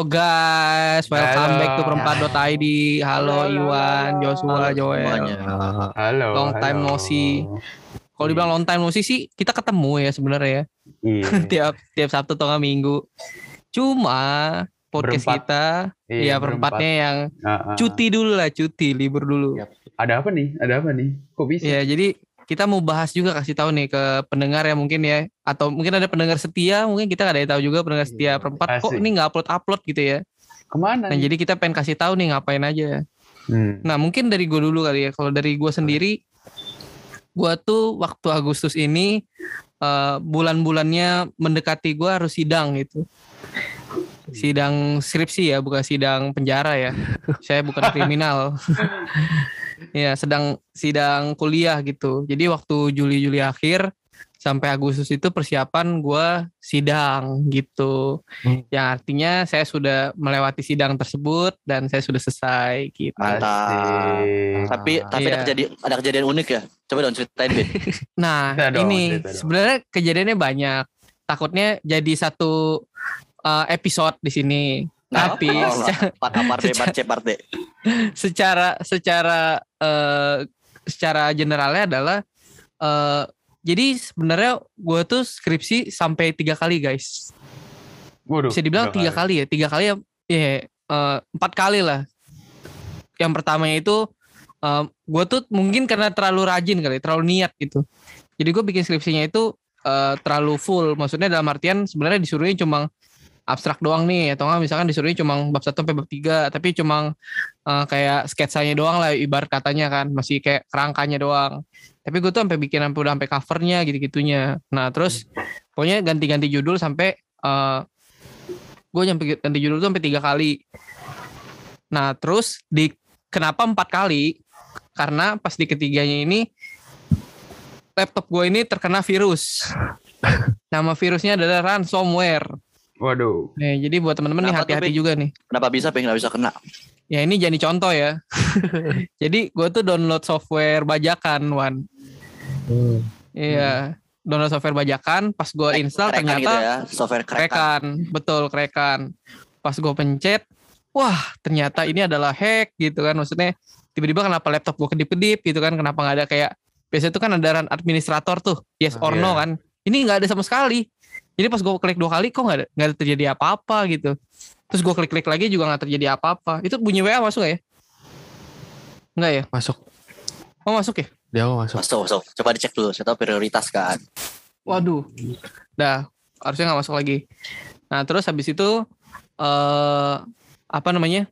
Hello guys, welcome Halo. back to perempat.id. Halo Halo, Iwan, halo. Joshua, Halo Joel. semuanya. Halo. Long time halo. no see. Kalau dibilang long time no see sih, kita ketemu ya sebenarnya ya. Iya. tiap tiap Sabtu atau Minggu. Cuma podcast Berempat. kita Iya, ya perempatnya yang Ah, ah. cuti dulu lah, cuti libur dulu. Ada apa nih? Ada apa nih? Kok bisa? Ya, jadi kita mau bahas juga kasih tahu nih ke pendengar ya mungkin ya. Atau mungkin ada pendengar setia mungkin kita nggak ada yang tahu juga pendengar setia Iya, perempat kok ini nggak upload upload gitu ya? Ke mana? nah jadi kita pengen kasih tahu nih ngapain aja. Hmm. nah mungkin dari gue dulu kali ya. Kalau dari gue sendiri gue tuh waktu Agustus ini eh, bulan-bulannya mendekati gue harus sidang gitu. Sidang skripsi ya bukan sidang penjara ya. Saya bukan kriminal ya sedang sidang kuliah gitu jadi waktu Juli Juli akhir sampai Agustus itu persiapan gue sidang gitu Hmm. yang artinya saya sudah melewati sidang tersebut dan saya sudah selesai gitu Mantap. Tapi tapi Iya. ada kejadian ada kejadian unik ya. Coba dong ceritain Bin. nah dong, ini sebenarnya kejadiannya banyak takutnya jadi satu uh, episode di sini tapi oh, secara- secara secara eh, secara generalnya adalah eh, jadi sebenarnya gue tuh skripsi sampai tiga kali guys. Waduh. bisa dibilang tiga kali. ya. Tiga kali ya ya eh, empat kali lah. Yang pertamanya itu gue tuh mungkin karena terlalu rajin kali terlalu niat gitu. Jadi gue bikin skripsinya itu eh, terlalu full. Maksudnya dalam artian sebenarnya disuruhnya cuma abstrak doang nih atau enggak misalkan disuruhnya cuma bab satu sampai bab tiga tapi cuma eh, kayak sketsanya doang lah ibarat katanya kan masih kayak kerangkanya doang. Tapi gue tuh sampai bikin sampai udah sampai covernya gitu gitunya nah terus pokoknya ganti-ganti judul sampai eh, gue nyampe ganti judul tuh sampai tiga kali. Nah terus di kenapa empat kali? Karena pas di ketiganya ini laptop gue ini terkena virus. Nama virusnya adalah ransomware Waduh. Nih, jadi buat teman-teman nih hati-hati juga nih. Kenapa bisa pengen nggak bisa kena? ya ini jadi contoh ya. Jadi gue tuh download software bajakan Wan. Iya download software bajakan pas gue install crack-an ternyata gitu ya, software crack. krekan. Betul krekan. Pas gue pencet wah ternyata ini adalah hack gitu kan. Maksudnya tiba-tiba kenapa laptop gue kedip-kedip gitu kan? Kenapa nggak ada kayak biasanya tuh kan ada administrator tuh yes or no Iya. kan? Ini nggak ada sama sekali jadi pas gue klik dua kali kok nggak ada nggak ada terjadi apa-apa gitu terus gue klik-klik lagi juga nggak terjadi apa-apa itu bunyi WA masuk nggak ya nggak ya Masuk. oh masuk ya Dia mau masuk. Masuk, masuk. Coba dicek dulu. Saya tahu prioritas kan. Waduh. Dah, harusnya nggak masuk lagi. Nah, terus habis itu eh apa namanya?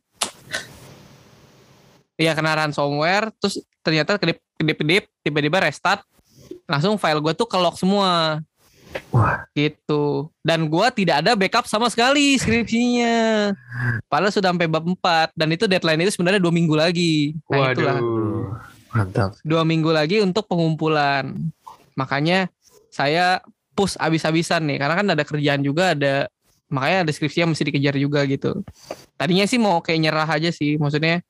Ya kena ransomware, terus ternyata kedip kedip kedip tiba-tiba restart, langsung file gue tuh ke lock semua. Wah. Gitu. Dan gua tidak ada backup sama sekali skripsinya. Padahal sudah sampai bab 4 dan itu deadline itu sebenarnya dua minggu lagi. Nah, itulah Waduh. Mantap. dua minggu lagi untuk pengumpulan. Makanya saya push abis-abisan nih, karena kan ada kerjaan juga, ada makanya ada skripsi yang mesti dikejar juga gitu. Tadinya sih mau kayak nyerah aja sih, maksudnya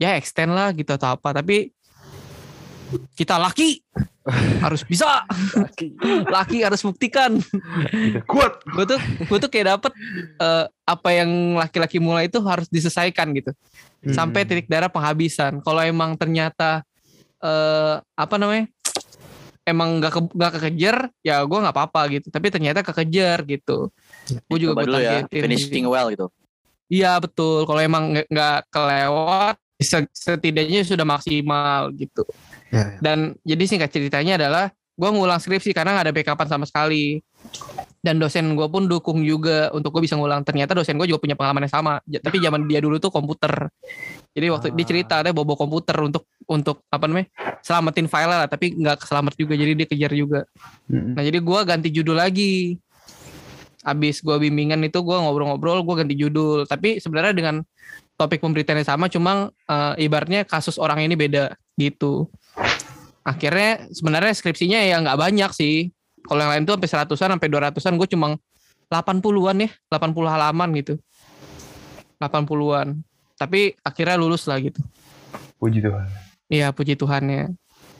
ya extend lah gitu atau apa, tapi kita laki harus bisa, laki harus buktikan. Kuat. Gue tuh gue tuh kayak dapet eh, apa yang laki-laki mulai itu harus diselesaikan gitu sampai titik darah penghabisan. Kalau emang ternyata eh apa namanya? Emang gak, ke, gak kekejar, ya gue nggak apa-apa gitu. Tapi ternyata kekejar gitu. Gue juga gue dulu ya. Finishing well gitu. Iya betul. Kalau emang nggak- nggak kelewat, se- setidaknya sudah maksimal gitu. Ya, ya. Dan jadi singkat ceritanya adalah gue ngulang skripsi karena nggak ada backupan sama sekali. Dan dosen gue pun dukung juga untuk gue bisa ngulang. Ternyata dosen gue juga punya pengalaman yang sama. Tapi zaman dia dulu tuh komputer. Jadi waktu dia cerita dia bobo komputer untuk untuk apa namanya selamatin file lah. Tapi nggak keselamat juga. Jadi dia kejar juga. Mm-mm. Nah jadi gue ganti judul lagi. Abis gue bimbingan itu gue ngobrol-ngobrol gue ganti judul. Tapi sebenarnya dengan topik pemberitaan yang sama, cuma eh, ibaratnya kasus orang ini beda gitu. Akhirnya sebenarnya skripsinya ya nggak banyak sih. Kalau yang lain tuh sampai seratusan sampai dua ratusan, gue cuma 80-an ya, 80 halaman gitu. 80-an. Tapi akhirnya lulus lah gitu. Puji Tuhan. Iya puji Tuhannya.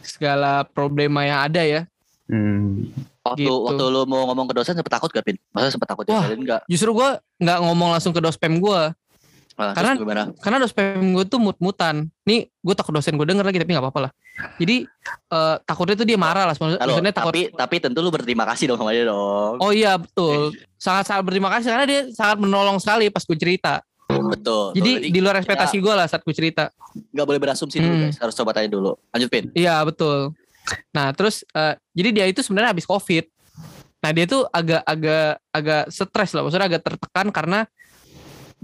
Segala problema yang ada ya, Hmm. Waktu Gitu. waktu lu mau ngomong ke dosen sempet takut gak, Pin? Masa sempet takut Wah. diajarin enggak? Justru gue nggak ngomong langsung ke dospem gue. Nah, Karena- karena dospem gue tuh mut-mutan. Nih gue takut dosen gue denger lagi tapi nggak apa-apa lah. Jadi eh, takutnya tuh dia marah lah. Maksud- Halo, Maksudnya takut. tapi tapi tentu lu berterima kasih dong sama dia dong. Oh iya betul. Sangat-sangat berterima kasih karena dia sangat menolong sekali pas gue cerita. Betul. Jadi betul. di luar ekspektasi gue lah saat gue cerita. nggak boleh berasumsi dulu Hmm. guys. Harus coba tanya dulu. Lanjut, Pin. Iya betul. Nah terus eh, jadi dia itu sebenarnya habis covid. Nah dia tuh agak-agak agak stres lah, maksudnya agak tertekan karena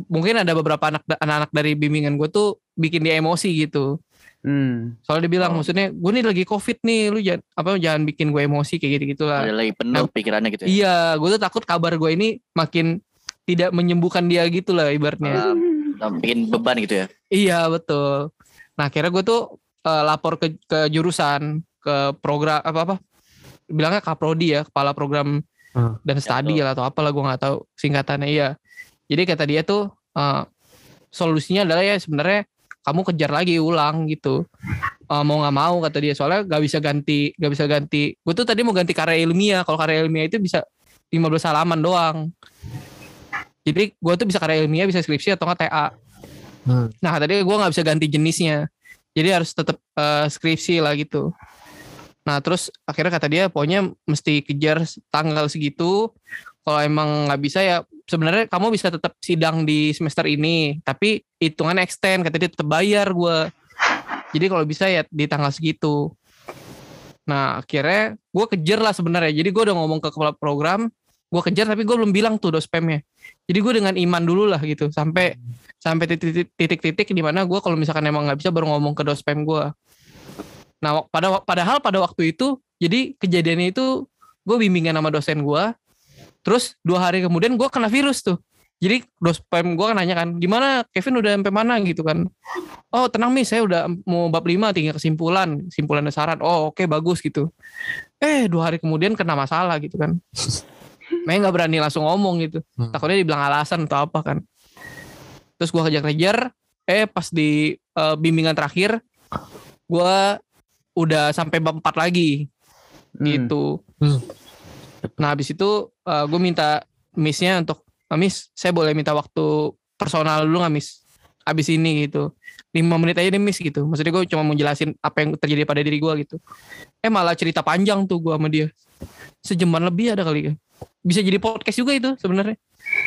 mungkin ada beberapa anak anak-anak dari bimbingan gue tuh bikin dia emosi gitu. Hmm. Soalnya dia bilang Oh. maksudnya gue nih lagi covid nih, lu jangan apa jangan bikin gue emosi kayak gitu gitulah. Ada lagi penuh pikirannya gitu ya. Iya, gue tuh takut kabar gue ini makin tidak menyembuhkan dia gitu lah ibaratnya. Ah, bikin beban gitu ya. Iya betul. Nah akhirnya gue tuh eh, lapor ke ke jurusan ke program apa apa bilangnya kaprodi ya kepala program Hmm. dan studi lah atau apalah gue nggak tahu singkatannya iya. Jadi kata dia tuh eh, solusinya adalah ya sebenarnya kamu kejar lagi ulang gitu. Eh, mau nggak mau kata dia soalnya gak bisa ganti gak bisa ganti. Gue tuh tadi mau ganti karya ilmiah. Kalau karya ilmiah itu bisa 15 halaman doang. Jadi gue tuh bisa karya ilmiah bisa skripsi atau nggak TA. Hmm. Nah tadi gue nggak bisa ganti jenisnya, jadi harus tetap eh, skripsi lah gitu. Nah terus akhirnya kata dia, pokoknya mesti kejar tanggal segitu. Kalau emang nggak bisa ya sebenarnya kamu bisa tetap sidang di semester ini, tapi hitungan extend kata dia tetap bayar gue. Jadi kalau bisa ya di tanggal segitu. Nah akhirnya gue kejar lah sebenarnya. Jadi gue udah ngomong ke kepala program, gue kejar tapi gue belum bilang tuh dospemnya. Jadi gue dengan iman dulu lah gitu sampai sampai titik- titik-titik di mana gue kalau misalkan emang nggak bisa baru ngomong ke dospem gue. Nah pada padahal pada waktu itu jadi kejadiannya itu gue bimbingan sama dosen gue, terus dua hari kemudian gue kena virus tuh. Jadi dospem gue kan nanya kan, gimana Kevin udah sampai mana gitu kan? Oh tenang mis, saya udah mau bab 5 tinggal kesimpulan, kesimpulan dasaran. Oh oke bagus gitu. Eh dua hari kemudian kena masalah gitu kan. Makanya nggak berani langsung ngomong gitu. Hmm. Takutnya dibilang alasan atau apa kan. Terus gue kejar-kejar, eh pas di eh, bimbingan terakhir, gue udah sampai bab 4 lagi Hmm. gitu. Hmm. Nah habis itu gue minta missnya untuk "Ah, Miss, saya boleh minta waktu personal dulu nggak Miss? Abis ini gitu. 5 menit aja deh Miss gitu. Maksudnya gue cuma mau jelasin apa yang terjadi pada diri gue gitu. Eh malah cerita panjang tuh gue sama dia. Sejaman lebih ada kali ya. Bisa jadi podcast juga itu sebenarnya.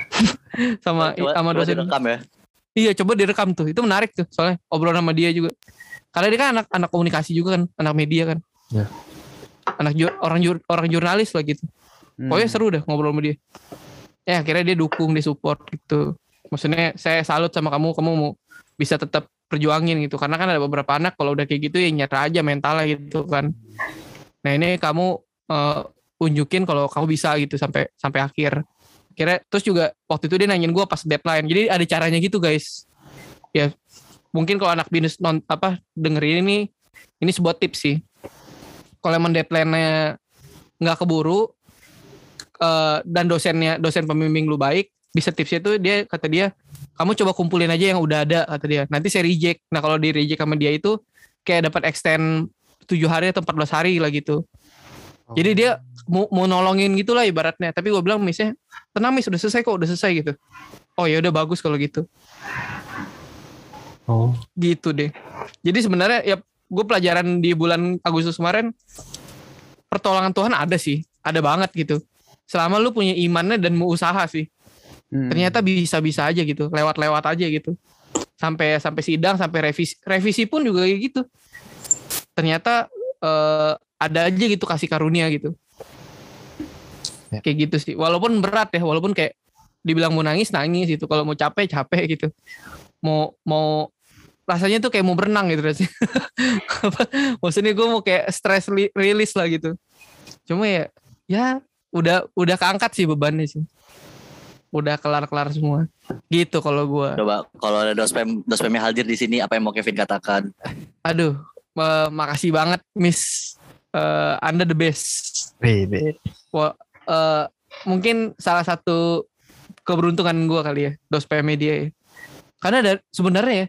sama Coba- sama coba dosen. direkam ya. Iya coba direkam tuh. Itu menarik tuh soalnya obrolan sama dia juga. Karena dia kan anak anak komunikasi juga kan, anak media kan. Ya. Anak jur- orang jur- orang jurnalis lah gitu. Hmm. Pokoknya seru dah ngobrol sama dia. Ya akhirnya dia dukung, dia support gitu. Maksudnya saya salut sama kamu, kamu mau bisa tetap perjuangin gitu. Karena kan ada beberapa anak kalau udah kayak gitu ya nyata aja mentalnya gitu kan. Nah ini kamu eh, unjukin kalau kamu bisa gitu sampai sampai akhir. Akhirnya terus juga waktu itu dia nanyain gue pas deadline. Jadi ada caranya gitu guys. Ya mungkin kalau anak binus non apa dengerin ini ini sebuah tips sih. Kalau emang deadline-nya nggak keburu eh, dan dosennya dosen pembimbing lu baik bisa tipsnya tuh dia kata dia kamu coba kumpulin aja yang udah ada kata dia. Nanti saya reject. Nah kalau di reject sama dia itu kayak dapat extend 7 hari atau 14 hari lah gitu. Jadi dia mau, mau nolongin gitulah ibaratnya. Tapi gue bilang misalnya tenang mis udah selesai kok udah selesai gitu. Oh ya udah bagus kalau gitu. Oh. gitu deh. Jadi sebenarnya ya gue pelajaran di bulan Agustus kemarin pertolongan Tuhan ada sih. Ada banget gitu selama lu punya imannya dan mau usaha sih. Hmm. ternyata bisa-bisa aja gitu lewat-lewat aja gitu. Sampai sampai sidang sampai revisi revisi pun juga kayak gitu. Ternyata eh, ada aja gitu kasih karunia gitu. Ya. kayak gitu sih. Walaupun berat ya walaupun kayak dibilang mau nangis nangis gitu. Kalau mau capek capek gitu. Mau mau rasanya tuh kayak mau berenang gitu. Rasanya maksudnya gue mau kayak stress release lah gitu. Cuma ya ya udah udah keangkat sih bebannya sih. Udah kelar-kelar semua. Gitu kalau gua. Coba kalau ada dospem dospemnya hadir di sini apa yang mau Kevin katakan? aduh eh, makasih banget Miss. Eh, Anda the best. Bebe. Wah, eh, mungkin salah satu keberuntungan gua kali ya dospem media ya. Karena dari sebenarnya ya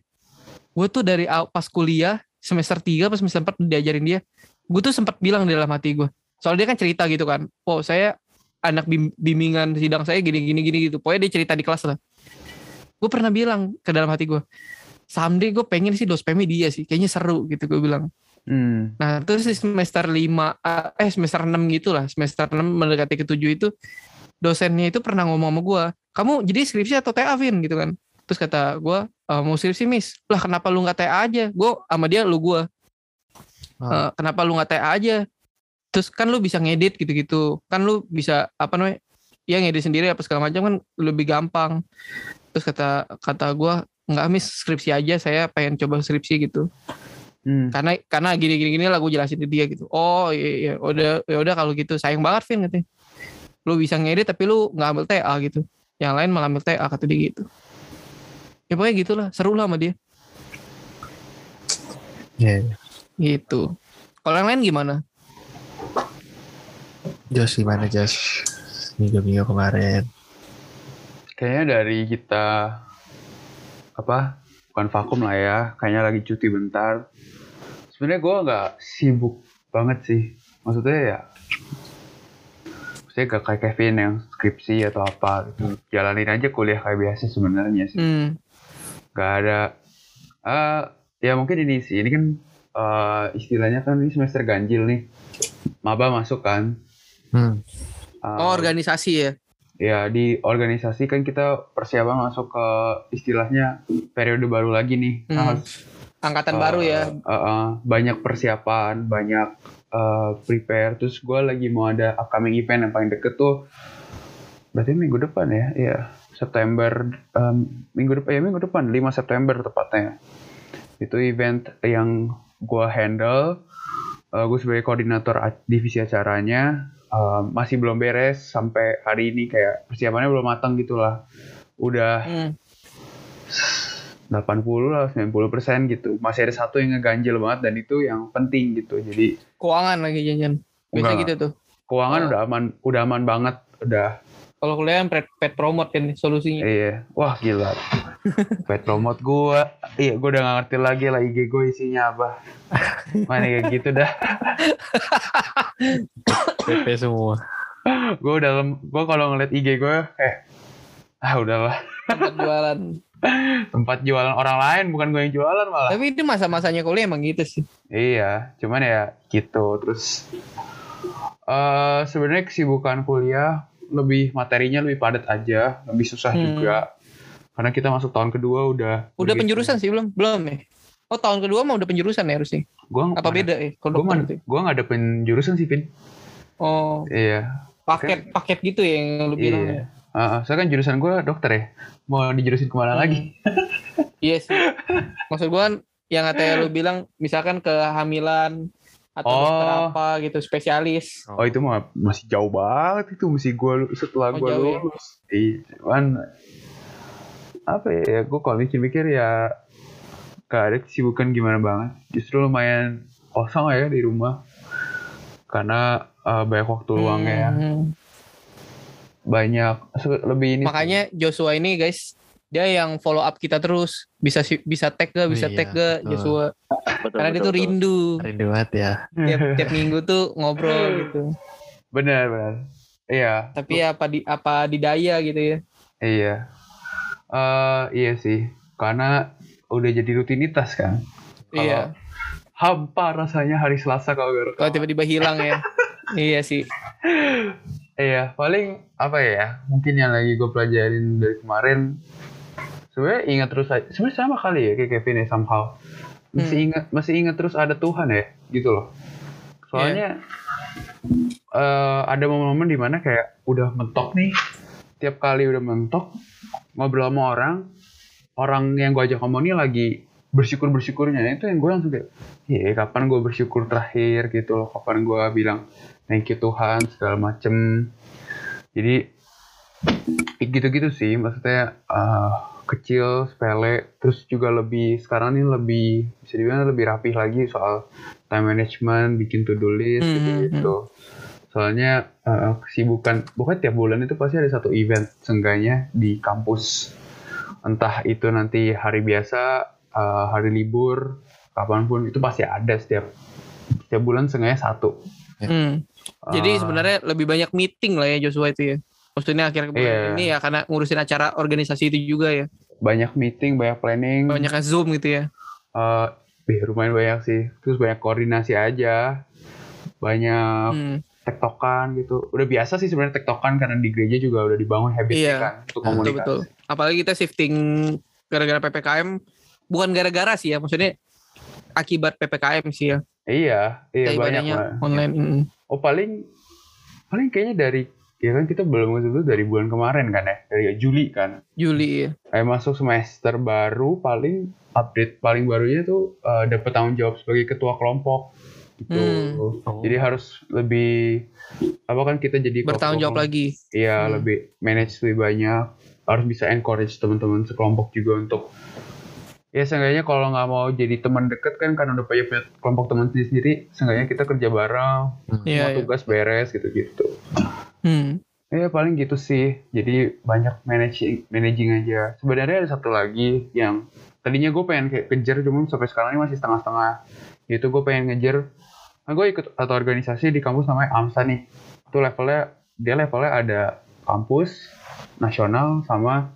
gue tuh dari pas kuliah semester 3 pas semester 4 diajarin dia gue tuh sempat bilang di dalam hati gue soalnya dia kan cerita gitu kan oh saya anak bim- bimbingan sidang saya gini gini gini gitu pokoknya dia cerita di kelas lah gue pernah bilang ke dalam hati gue someday gue pengen sih dospemnya dia sih kayaknya seru gitu gue bilang Hmm. Nah, terus di semester 5 eh semester 6 gitu lah, semester 6 mendekati ke 7 itu dosennya itu pernah ngomong sama gua, "Kamu jadi skripsi atau TA, Vin?" gitu kan. Terus kata gua, "Eh, mau skripsi, Miss." Lah, kenapa lu nggak TA aja? Gua sama dia lu gua. Ah. "Eh, kenapa lu nggak TA aja? Terus kan lu bisa ngedit gitu-gitu. Kan lu bisa apa namanya? Ya ngedit sendiri apa segala macam kan lebih gampang. Terus kata kata gua, "Enggak, Miss, skripsi aja. Saya pengen coba skripsi gitu." Hmm. karena karena gini gini gini lah gue jelasin ke dia gitu oh iya iya udah ya udah kalau gitu sayang banget Vin katanya lu bisa ngedit tapi lu nggak ambil TA gitu yang lain malah ambil TA kata dia gitu ya pokoknya gitulah seru lah sama dia Iya. gitu kalau yang lain gimana Jos gimana Jos? Minggu-minggu kemarin. Kayaknya dari kita apa? Bukan vakum lah ya. Kayaknya lagi cuti bentar. Sebenarnya gue nggak sibuk banget sih. Maksudnya ya. Maksudnya gak kayak Kevin yang skripsi atau apa gitu. Jalanin aja kuliah kayak biasa sebenarnya sih. hmm. Gak ada. eh ya mungkin ini sih. Ini kan eh, istilahnya kan ini semester ganjil nih. Maba masuk kan. Hmm. Oh organisasi ya? ya di organisasi kan kita persiapan masuk ke istilahnya periode baru lagi nih. Hmm. Nah, harus, angkatan eh, baru ya? eh, eh, banyak persiapan banyak eh, prepare. Terus gue lagi mau ada upcoming event yang paling deket tuh berarti minggu depan ya? Iya September em, minggu depan ya minggu depan 5 September tepatnya. Itu event yang gue handle gue sebagai koordinator divisi acaranya masih belum beres sampai hari ini kayak persiapannya belum matang gitu lah udah hmm. 80 lah 90 persen gitu. Masih ada satu yang ngeganjel banget dan itu yang penting gitu. Jadi keuangan lagi janjian biasa gitu tuh. Keuangan Oh. udah aman udah aman banget udah kalau kuliah kan pet, pet promote kan solusinya. Iya. Wah gila. Pet promote gua. Iya gua udah gak ngerti lagi lah IG gue isinya apa. Mana kayak gitu dah. PP semua. gua udah gua kalau ngeliat IG gue kayak ah udahlah. Tempat jualan. Tempat jualan orang lain bukan gue yang jualan malah. Tapi itu masa-masanya kuliah emang gitu sih. Iya, cuman ya gitu. Terus eh sebenarnya kesibukan kuliah lebih materinya lebih padat aja, lebih susah Hmm. juga. Karena kita masuk tahun kedua udah udah penjurusan sih belum belum ya oh tahun kedua mah udah penjurusan ya harusnya Gua apa beda ya kalau Gue dokter itu? gua nggak ada penjurusan sih, Vin. oh Iya. paket paket gitu ya yang lu bilang Iya. ya. Heeh, saya kan jurusan gue dokter ya. Mau dijurusin ke mana Hmm. lagi? Iya sih. Maksud gua kan yang katanya lu bilang misalkan kehamilan atau dokter Oh. apa gitu spesialis. Oh itu mah masih jauh banget itu mesti gue setelah Oh, gue ya? lulus. Cuman apa ya? Gue kalau mikir-mikir ya gak ada kesibukan gimana banget. Justru lumayan kosong ya di rumah karena eh, banyak waktu luang ya. Hmm. Banyak lebih ini. Makanya Joshua ini guys dia yang follow up kita terus bisa bisa tag gak bisa Iya, tag gak betul. Joshua Betul, karena dia betul, tuh betul. rindu Rindu banget ya. tiap tiap minggu tuh ngobrol gitu benar benar. Iya. tapi apa di apa didaya gitu ya Iya. eh iya sih. Karena udah jadi rutinitas kan. Kalau iya hampa rasanya hari Selasa kalau gak kalau tiba-tiba hilang ya iya sih Iya, paling apa ya? Mungkin yang lagi gue pelajarin dari kemarin. Sebenarnya ingat terus aja. Sebenarnya sama kali ya kayak Kevin ya somehow. Masih Hmm. ingat masih ingat terus ada Tuhan ya, gitu loh. Soalnya eh, ada momen-momen di mana kayak udah mentok nih. Tiap kali udah mentok ngobrol sama orang, orang yang gue ajak ngomong ini lagi bersyukur bersyukurnya itu yang gue langsung kayak, iya kapan gue bersyukur terakhir gitu loh, kapan gue bilang thank you Tuhan segala macem jadi gitu-gitu sih maksudnya eh, kecil sepele. Terus juga lebih sekarang ini lebih bisa dibilang lebih rapih lagi soal time management bikin to do list Hmm, gitu. gitu soalnya eh, kesibukan pokoknya tiap bulan itu pasti ada satu event seenggaknya di kampus. Entah itu nanti hari biasa eh, hari libur kapan pun itu pasti ada setiap setiap bulan seenggaknya satu. Hmm. Jadi Eh, sebenarnya lebih banyak meeting lah ya Joshua itu ya. Maksudnya akhir bulan Iya. ini ya karena ngurusin acara organisasi itu juga ya. banyak meeting, banyak planning. Banyaknya Zoom gitu ya. eh eh, lumayan banyak sih. Terus banyak koordinasi aja. Banyak Hmm. tektokan gitu. Udah biasa sih sebenarnya tektokan karena di gereja juga udah dibangun habitnya Iya. kan untuk Betul komunikasi. betul. Apalagi kita shifting gara-gara PPKM bukan gara-gara sih ya, maksudnya akibat PPKM sih ya. Iya, iya banyak lah. online. Oh paling paling kayaknya dari ya kan kita belum itu dari bulan kemarin kan ya dari Juli kan. Juli ya. Kayak masuk semester baru paling update paling barunya tuh eh, dapat tanggung jawab sebagai ketua kelompok gitu. Hmm. Oh. Jadi harus lebih apa kan kita jadi Bertanggung jawab lagi. Iya Hmm. lebih manage lebih banyak harus bisa encourage teman-teman sekelompok juga untuk ya seenggaknya kalau nggak mau jadi teman deket kan karena udah punya kelompok teman sendiri sendiri seenggaknya kita kerja bareng Iya, semua iya. tugas beres gitu gitu Hmm. ya paling gitu sih jadi banyak managing managing aja sebenarnya ada satu lagi yang tadinya gue pengen kayak kejar cuman sampai sekarang ini masih setengah-setengah itu gue pengen ngejar nah gue ikut satu organisasi di kampus namanya AMSA nih itu levelnya dia levelnya ada kampus nasional sama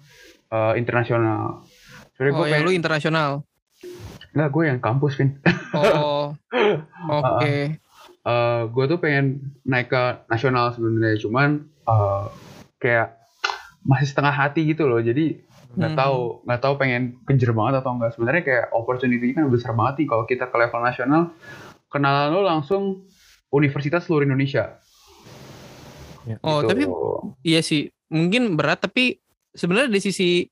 eh, internasional sebenarnya Oh, gue yang pengen lu internasional. nggak gue yang kampus Vin Oh. Oke. Eh gue tuh pengen naik ke nasional sebenarnya cuman eh, kayak masih setengah hati gitu loh jadi nggak Hmm. tahu nggak tahu pengen kejar banget atau enggak sebenarnya kayak opportunity kan besar banget nih kalau kita ke level nasional kenalan lo langsung universitas seluruh Indonesia Oh, Gitu. tapi iya sih. Mungkin berat tapi sebenarnya dari sisi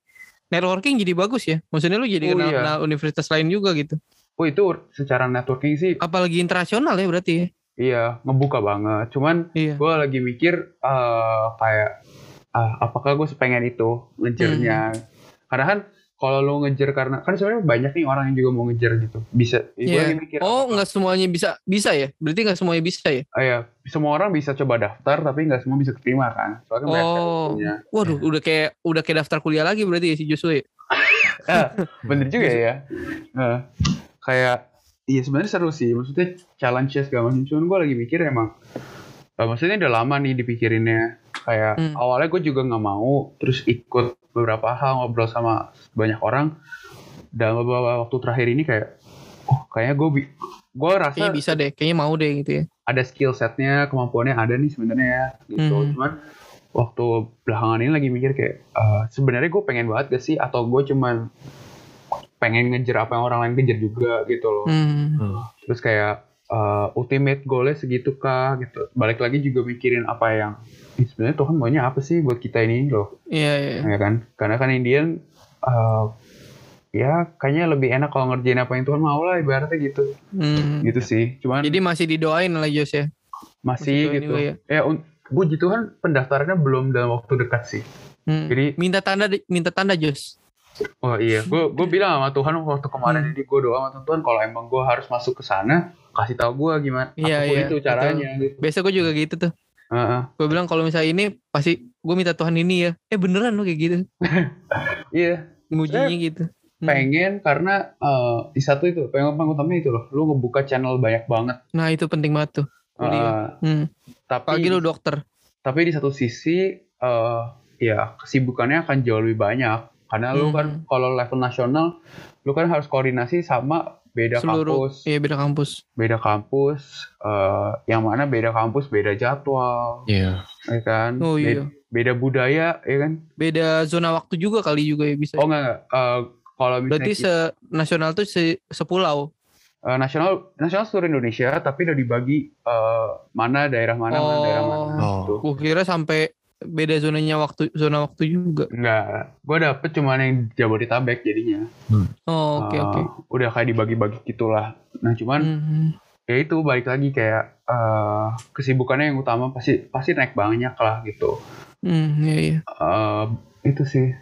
networking jadi bagus ya. Maksudnya lu jadi Oh, kenal, iya. kenal universitas lain juga gitu. oh itu secara networking sih Apalagi internasional ya berarti ya. Iya ngebuka banget cuman Iya. gue lagi mikir eh, kayak ah, apakah gue sepengen itu ngejarnya Hmm. karena kan kalau lo ngejar karena kan sebenarnya banyak nih orang yang juga mau ngejar gitu bisa gue Iya. lagi mikir Oh, nggak semuanya bisa bisa ya? Berarti nggak semuanya bisa ya? Ah, ya, semua orang bisa coba daftar tapi nggak semua bisa keterima kan soalnya banyak Oh. syaratnya. Waduh, udah kayak udah kayak daftar kuliah lagi berarti ya si Joshua. ya? Ah, bener juga ya Nah, kayak iya sebenarnya seru sih maksudnya challenge segala macam cuman gue lagi mikir emang eh, maksudnya udah lama nih dipikirinnya kayak Hmm. awalnya gue juga nggak mau terus ikut beberapa hal ngobrol sama banyak orang dalam beberapa waktu terakhir ini kayak oh kayaknya gue gue rasa Kayaknya bisa deh, kayaknya mau deh gitu ya. ada skill setnya kemampuannya ada nih sebenarnya gitu Hmm. cuman waktu belakangan ini lagi mikir kayak eh, sebenarnya gue pengen banget gak sih atau gue cuman pengen ngejar apa yang orang lain kejar juga gitu loh Hmm. terus kayak eh, ultimate goalnya segitu kah gitu balik lagi juga mikirin apa yang "Ih, sebenarnya Tuhan maunya apa sih buat kita ini loh Iya, iya. ya kan karena kan Indian eh, ya kayaknya lebih enak kalau ngerjain apa yang Tuhan mau lah ibaratnya gitu Hmm. gitu sih cuman Jadi masih didoain lah Jos ya. masih Masih gitu juga ya. ya un- puji Tuhan pendaftarannya belum dalam waktu dekat sih Hmm. jadi minta tanda minta tanda Jos. Oh iya gue gue bilang sama Tuhan waktu kemarin Hmm. jadi gue doa sama Tuhan kalau emang gue harus masuk ke sana kasih tahu gue gimana Iya, iya, itu caranya gitu Biasa gue juga gitu tuh. Heeh. Gue bilang kalau misalnya ini pasti gue minta Tuhan ini ya. Eh beneran lo kayak gitu. iya Ngujinya gitu. Hmm. pengen karena eh, di satu itu pengen utamanya itu loh lu ngebuka channel banyak banget Nah itu penting banget tuh. Kuliah. Eh, Hmm. tapi Apalagi lu dokter. tapi di satu sisi eh ya kesibukannya akan jauh lebih banyak karena lu Hmm. kan kalau level nasional lu kan harus koordinasi sama beda Seluruh kampus iya beda kampus. beda kampus eh yang mana beda kampus beda jadwal Iya. ya kan Oh iya. beda budaya ya kan Beda zona waktu juga kali juga ya bisa. oh enggak enggak Eh, kalau misalnya Berarti se nasional tuh se sepulau. eh, nasional nasional seluruh Indonesia tapi udah dibagi eh, mana daerah mana mana daerah mana Oh. gitu Gue kira sampai beda zonanya waktu zona waktu juga. enggak gue dapet cuman yang Jabodetabek jadinya Oh, oke Eh, oke. udah kayak dibagi-bagi gitulah nah cuman Hmm. ya itu balik lagi kayak eh, kesibukannya yang utama pasti pasti naik banyak lah gitu Hmm, iya iya. Eh, itu sih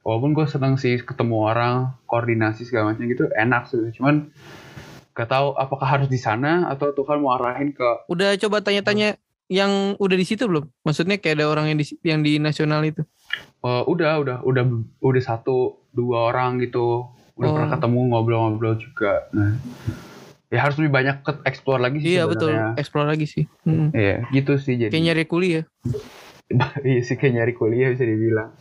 walaupun gue seneng sih ketemu orang koordinasi segala macam gitu enak sih cuman gak tahu apakah harus di sana atau Tuhan mau arahin ke Udah coba tanya-tanya yang udah di situ belum? Maksudnya kayak ada orang yang di yang di nasional itu. eh, udah udah udah udah satu dua orang gitu udah Oh. pernah ketemu ngobrol-ngobrol juga nah ya harus lebih banyak ke explore lagi sih Iya betul, explore lagi sih. Mm. Iya, gitu sih jadi. Kayak nyari kuliah. iya sih kayak nyari kuliah bisa dibilang.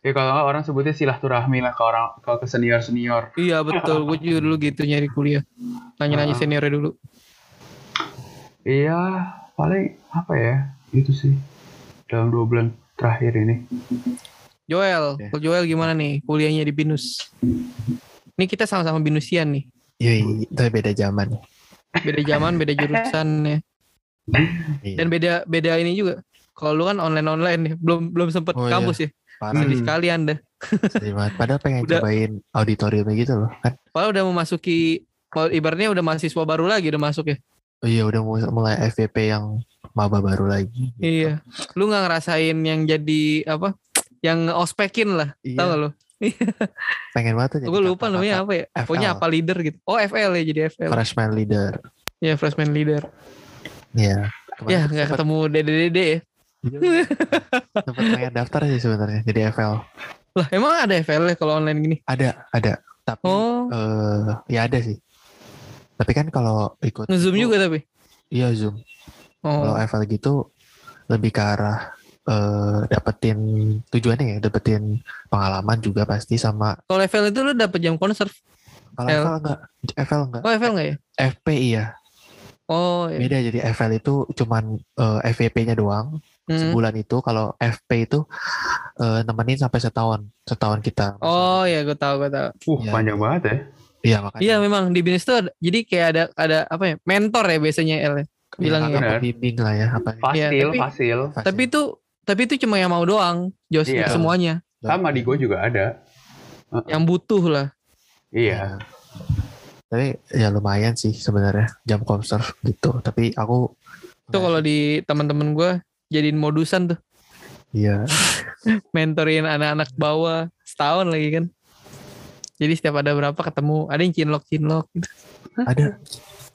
Ya kalau nggak orang sebutnya silaturahmi lah ke orang kalau ke senior senior. Iya betul, gue juga dulu gitu nyari kuliah. Nanya-nanya Ah. seniornya dulu. Iya, paling apa ya? Itu sih dalam dua bulan terakhir ini. Joel, kalau Joel gimana nih kuliahnya di Binus? Ini kita sama-sama Binusian nih. Iya, iya, tapi beda zaman. Beda zaman, beda jurusan ya. Iya. Dan beda beda ini juga. Kalau lu kan online online nih, belum belum sempet Oh, iya. kampus ya. Parah Sedih Hmm. sekali anda. sedih banget. Padahal pengen Udah. cobain auditoriumnya gitu loh kan. Padahal udah memasuki ibaratnya udah mahasiswa baru lagi udah masuk ya. Oh iya udah mulai, mulai FVP yang maba baru lagi. gitu. Iya. Lu nggak ngerasain yang jadi apa? Yang ospekin lah. Iya. Tahu gak lu? Pengen banget jadi Gue lupa namanya apa ya. FL. Pokoknya apa leader gitu. Oh FL ya jadi FL. Freshman leader. Ya freshman leader. Iya. Ya nggak ketemu dede-dede ya. Sempat pengen daftar sih sebenarnya jadi FL. Lah emang ada FL ya kalau online gini? Ada, ada. Tapi Oh, eh ya ada sih. Tapi kan kalau ikut nge-zoom itu- juga tapi. Iya Zoom. Kalau Oh, FL gitu lebih ke arah eh dapetin tujuannya ya, dapetin pengalaman juga pasti sama kalau FL itu lu dapet jam konser. kalau L. FL enggak, FL enggak, Oh FL nggak ya? FP iya. Oh, iya. Beda jadi FL itu cuman eh, FVP-nya doang Hmm. sebulan itu. Kalau FP itu eh, nemenin sampai setahun, setahun kita. Oh ya, gue tahu, gue tahu. Uh, Iya. panjang banget ya. Iya makanya. Iya, memang di bisnis tuh ada, jadi kayak ada ada apa ya? Mentor ya biasanya L. ya. Iya, bilangnya. kakak Benar. pembimbing lah ya apa Fasil, Iya, tapi- fasil. Tapi itu tapi itu cuma yang mau doang, Jos Iya. semuanya. Sama di gue juga ada. Yang butuh lah. Iya. Tapi ya lumayan sih sebenarnya jam konser gitu. Tapi aku Itu kalau di teman-teman gue jadiin modusan tuh, Iya. mentorin anak-anak bawah setahun lagi kan. Jadi setiap ada berapa ketemu, ada yang cinlok cinlok gitu. Ada.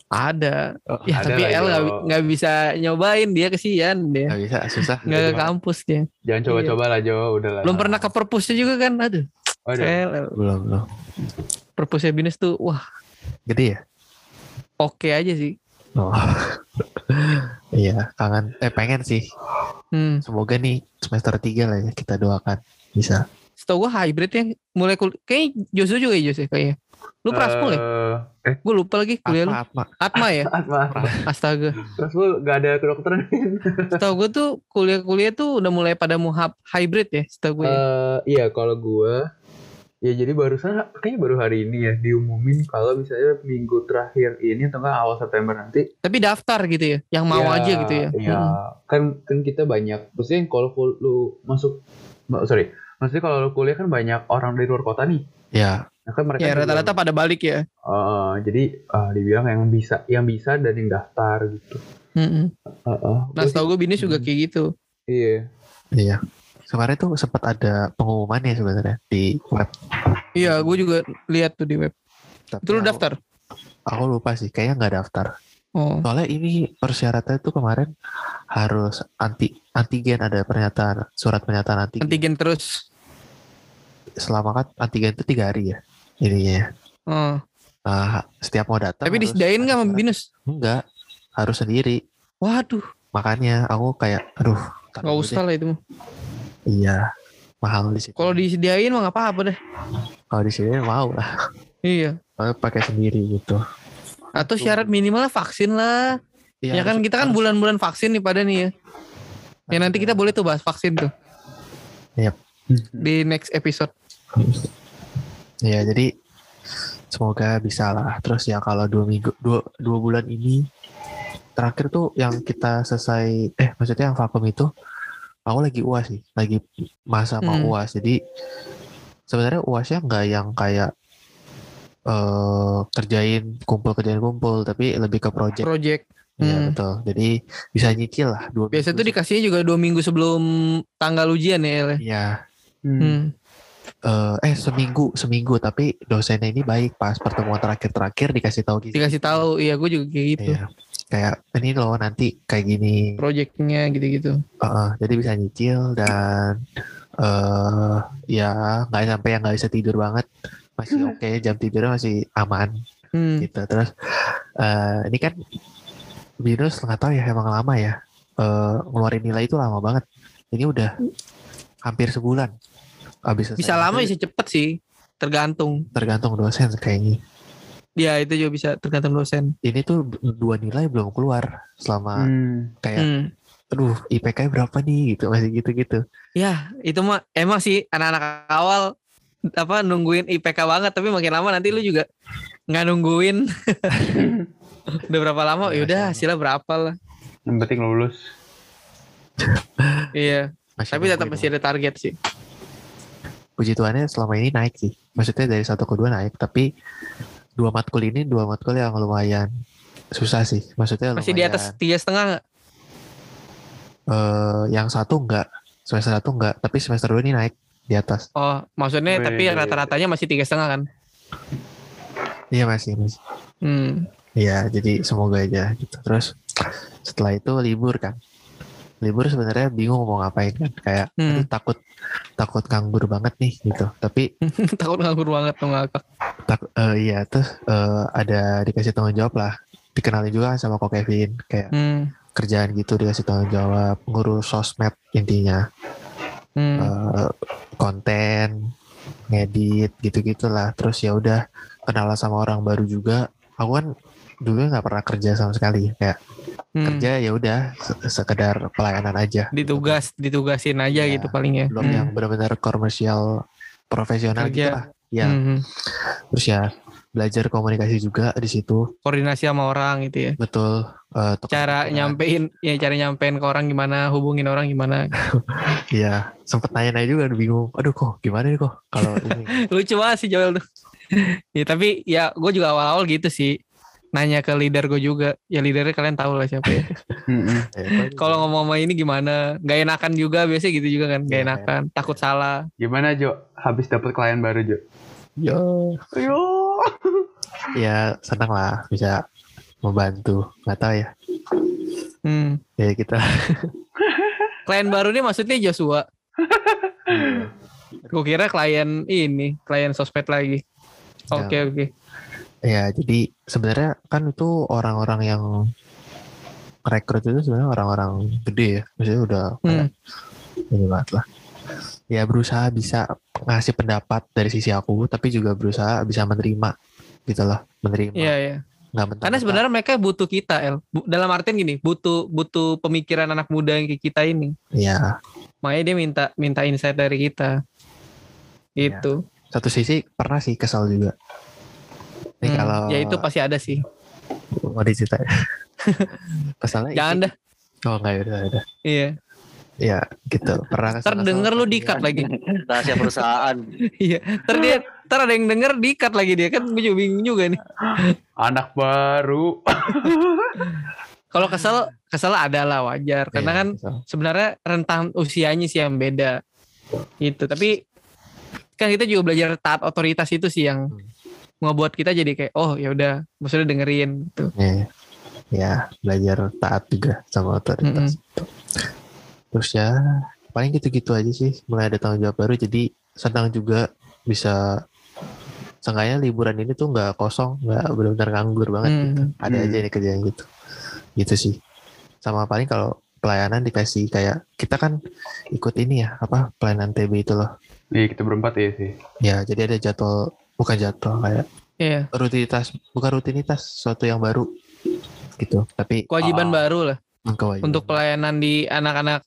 Ada. Oh, Ya ada tapi lah, L nggak bisa nyobain dia kesian dia. Nggak bisa susah. Nggak ke kampus dia. Jangan coba-coba lah Jo, udah lah. Belum pernah ke perpusnya juga kan, aduh. Waduh. L, L. Belum belum. Perpusnya binus tuh, wah Gede ya. oke aja sih. Oh. iya kangen. Eh pengen sih. Hmm. Semoga nih semester 3 lah ya kita doakan bisa. Setahu gue hybrid ya, mulai kul kayaknya Joshua juga ya Jos ya kayaknya. Lu praskul ya? Eh, eh, Gue lupa lagi kuliah lu. Atma, Atma. Atma ya? Atma. Astaga. Terus lu gak ada kedokteran? Setahu gue tuh kuliah-kuliah tuh udah mulai pada mau hub- hybrid ya, setahu gue. ya. Eh, iya kalau gue ya jadi barusan kayaknya baru hari ini ya diumumin kalau misalnya minggu terakhir ini atau enggak awal September nanti Tapi daftar gitu ya, yang mau Ya, aja gitu ya. Iya, Hmm. kan kan kita banyak. Maksudnya kalau lu masuk, ma- sorry, maksudnya kalau lu kuliah kan banyak orang dari luar kota nih. Ya. Nah, kan mereka Ya rata-rata pada balik ya. Eh, jadi eh, dibilang yang bisa, yang bisa dan yang daftar gitu. Mm-mm. Eh, eh, Nah gua setahu gue Binis juga Hmm. kayak gitu. Iya. Iya. Kemarin tuh sempat ada pengumumannya sebenarnya di web. Iya, gue juga lihat tuh di web. Tapi Itu lu aku- daftar? Aku lupa sih, kayaknya nggak daftar. Oh. Soalnya ini persyaratannya tuh kemarin harus anti antigen ada pernyataan surat pernyataan antigen. Antigen terus. Selama kan antigen itu tiga hari ya ininya. ya. Oh. Nah, setiap mau datang. Tapi disediain nggak sama Binus? Enggak, harus sendiri. Waduh, Makanya aku kayak, aduh, nggak usah lah itu. Iya, mahal di situ. Kalau disediain mah nggak apa-apa deh. kalau di sini mau lah, Iya. Kalau pakai sendiri gitu. Atau syarat minimalnya vaksin lah. Iya, ya kan kita kan bulan-bulan vaksin nih pada nih ya. Ya nanti kita boleh tuh bahas vaksin tuh. Yap. Di next episode. Ya jadi semoga bisa lah. Terus ya kalau dua minggu dua, dua bulan ini terakhir tuh yang kita selesai eh maksudnya yang vakum itu aku lagi uas sih, lagi masa mau Hmm. uas. Jadi sebenarnya uasnya nggak yang kayak eh kerjain kumpul kerjain kumpul, tapi lebih ke project. Project. Iya Hmm. betul. Jadi bisa nyicil lah dua. Biasa tuh dikasihnya juga dua minggu sebelum tanggal ujian ya. Ya? Iya. Hmm. Hmm. Eh eh seminggu seminggu tapi dosennya ini baik pas pertemuan terakhir-terakhir dikasih tahu gitu. Dikasih tahu, iya gue juga kayak gitu. Iya. Kayak ini loh nanti kayak gini. Projectnya gitu-gitu. Heeh, jadi bisa nyicil dan eh ya nggak sampai yang nggak bisa tidur banget. Masih oke jam tidurnya masih aman. Hmm. gitu terus eh ini kan Binus nggak tahu ya emang lama ya eh ngeluarin nilai itu lama banget ini udah hampir sebulan selesai. Bisa lama Itu bisa cepet sih. Tergantung. tergantung dosen kayaknya Ya itu juga bisa tergantung dosen. ini tuh dua nilai belum keluar selama Hmm. kayak Hmm. aduh IPK berapa nih gitu masih gitu-gitu Ya itu mah emang sih anak-anak awal apa nungguin IPK banget tapi makin lama nanti lu juga nggak nungguin udah berapa lama ya udah hasilnya berapa lah Yang penting lulus. iya masih tapi tetap masih ada target sih puji Tuhannya selama ini naik sih maksudnya dari satu ke dua naik tapi dua matkul ini dua matkul yang lumayan susah sih maksudnya masih di atas lumayan, tiga setengah nggak eh, yang satu enggak semester satu enggak tapi semester dua ini naik di atas oh maksudnya Wih. tapi rata-ratanya masih tiga setengah kan iya masih masih hmm. Iya, jadi semoga aja gitu. Terus setelah itu libur kan. Libur sebenarnya bingung mau ngapain kan. Kayak Hmm. takut takut nganggur banget nih gitu. Tapi takut nganggur banget tuh ngakak tak eh, iya terus eh, ada dikasih tanggung jawab lah. Dikenalin juga sama Kok Kevin kayak hmm. kerjaan gitu dikasih tanggung jawab, ngurus sosmed intinya. Hmm. Eh, konten, ngedit gitu-gitulah. Terus ya udah kenalan sama orang baru juga. Aku kan dulu nggak pernah kerja sama sekali. Kayak Hmm. kerja ya udah se- sekedar pelayanan aja. Ditugas ditugasin aja Iya. gitu paling ya. belum Hmm. yang benar-benar komersial profesional Kerja. gitu lah. Ya Hmm. terus ya belajar komunikasi juga di situ. Koordinasi sama orang gitu ya. Betul eh, tukar cara nyampein ya cara nyampein ke orang gimana hubungin orang gimana. Iya sempet nanya-nanya juga bingung. Aduh kok gimana nih kok kalau ini? Lucu banget sih Joel tuh. Ya tapi ya gue juga awal-awal gitu sih nanya ke leader gue juga. Ya leadernya kalian tahu lah siapa ya. Ya, kalau ngomong sama ini gimana? Gak enakan juga biasanya gitu juga kan. Gak Iya, enakan takut salah. Gimana Jo? Habis dapat klien baru Jo? yo. Yo. ya senang lah bisa membantu. Nggak tahu ya. Hmm. ya kita. Klien baru nih maksudnya Joshua? Gue kira klien ini klien sosmed lagi. Oke oke Ya, jadi sebenarnya kan itu orang-orang yang rekrut itu sebenarnya orang-orang gede ya. Maksudnya udah kayak ini banget lah. Ya berusaha bisa ngasih pendapat dari sisi aku, tapi juga berusaha bisa menerima gitu loh, menerima. iya iya. Nggak karena sebenarnya mereka butuh kita El. Dalam artian gini butuh butuh pemikiran anak muda yang kayak kita ini. Ya makanya dia minta minta insight dari kita. Gitu. Satu sisi pernah sih kesal juga. Ini Hmm, kalau ya itu pasti ada sih mau diceritain. Kesalnya jangan ini- dah Oh enggak ya udah, udah. iya Ya gitu. Pernah kesal. terdenger lu dikat lagi Rahasia perusahaan. iya ter dia ada yang denger dikat lagi dia kan gue juga bingung juga nih Anak baru. kalau kesel kesel ada lah wajar karena kan sebenarnya rentang usianya sih yang beda gitu tapi kan kita juga belajar taat otoritas itu sih yang Hmm. Ngebuat kita jadi kayak oh ya udah maksudnya dengerin gitu Ya, ya belajar taat juga sama otoritas. Terus ya paling gitu-gitu aja sih. Mulai ada tanggung jawab baru jadi senang juga bisa seenggaknya liburan ini tuh nggak kosong, nggak benar-benar nganggur banget. Hmm. Gitu. Ada Hmm. aja nih kerjaan gitu. Gitu sih. Sama paling kalau pelayanan dikasih kayak kita kan ikut ini ya apa pelayanan TB itu loh. Iya kita berempat ya sih. Ya jadi ada jadwal bukan jadwal kayak Iya, rutinitas bukan rutinitas suatu yang baru gitu tapi kewajiban Ah. baru lah ah, kewajiban. untuk pelayanan di anak-anak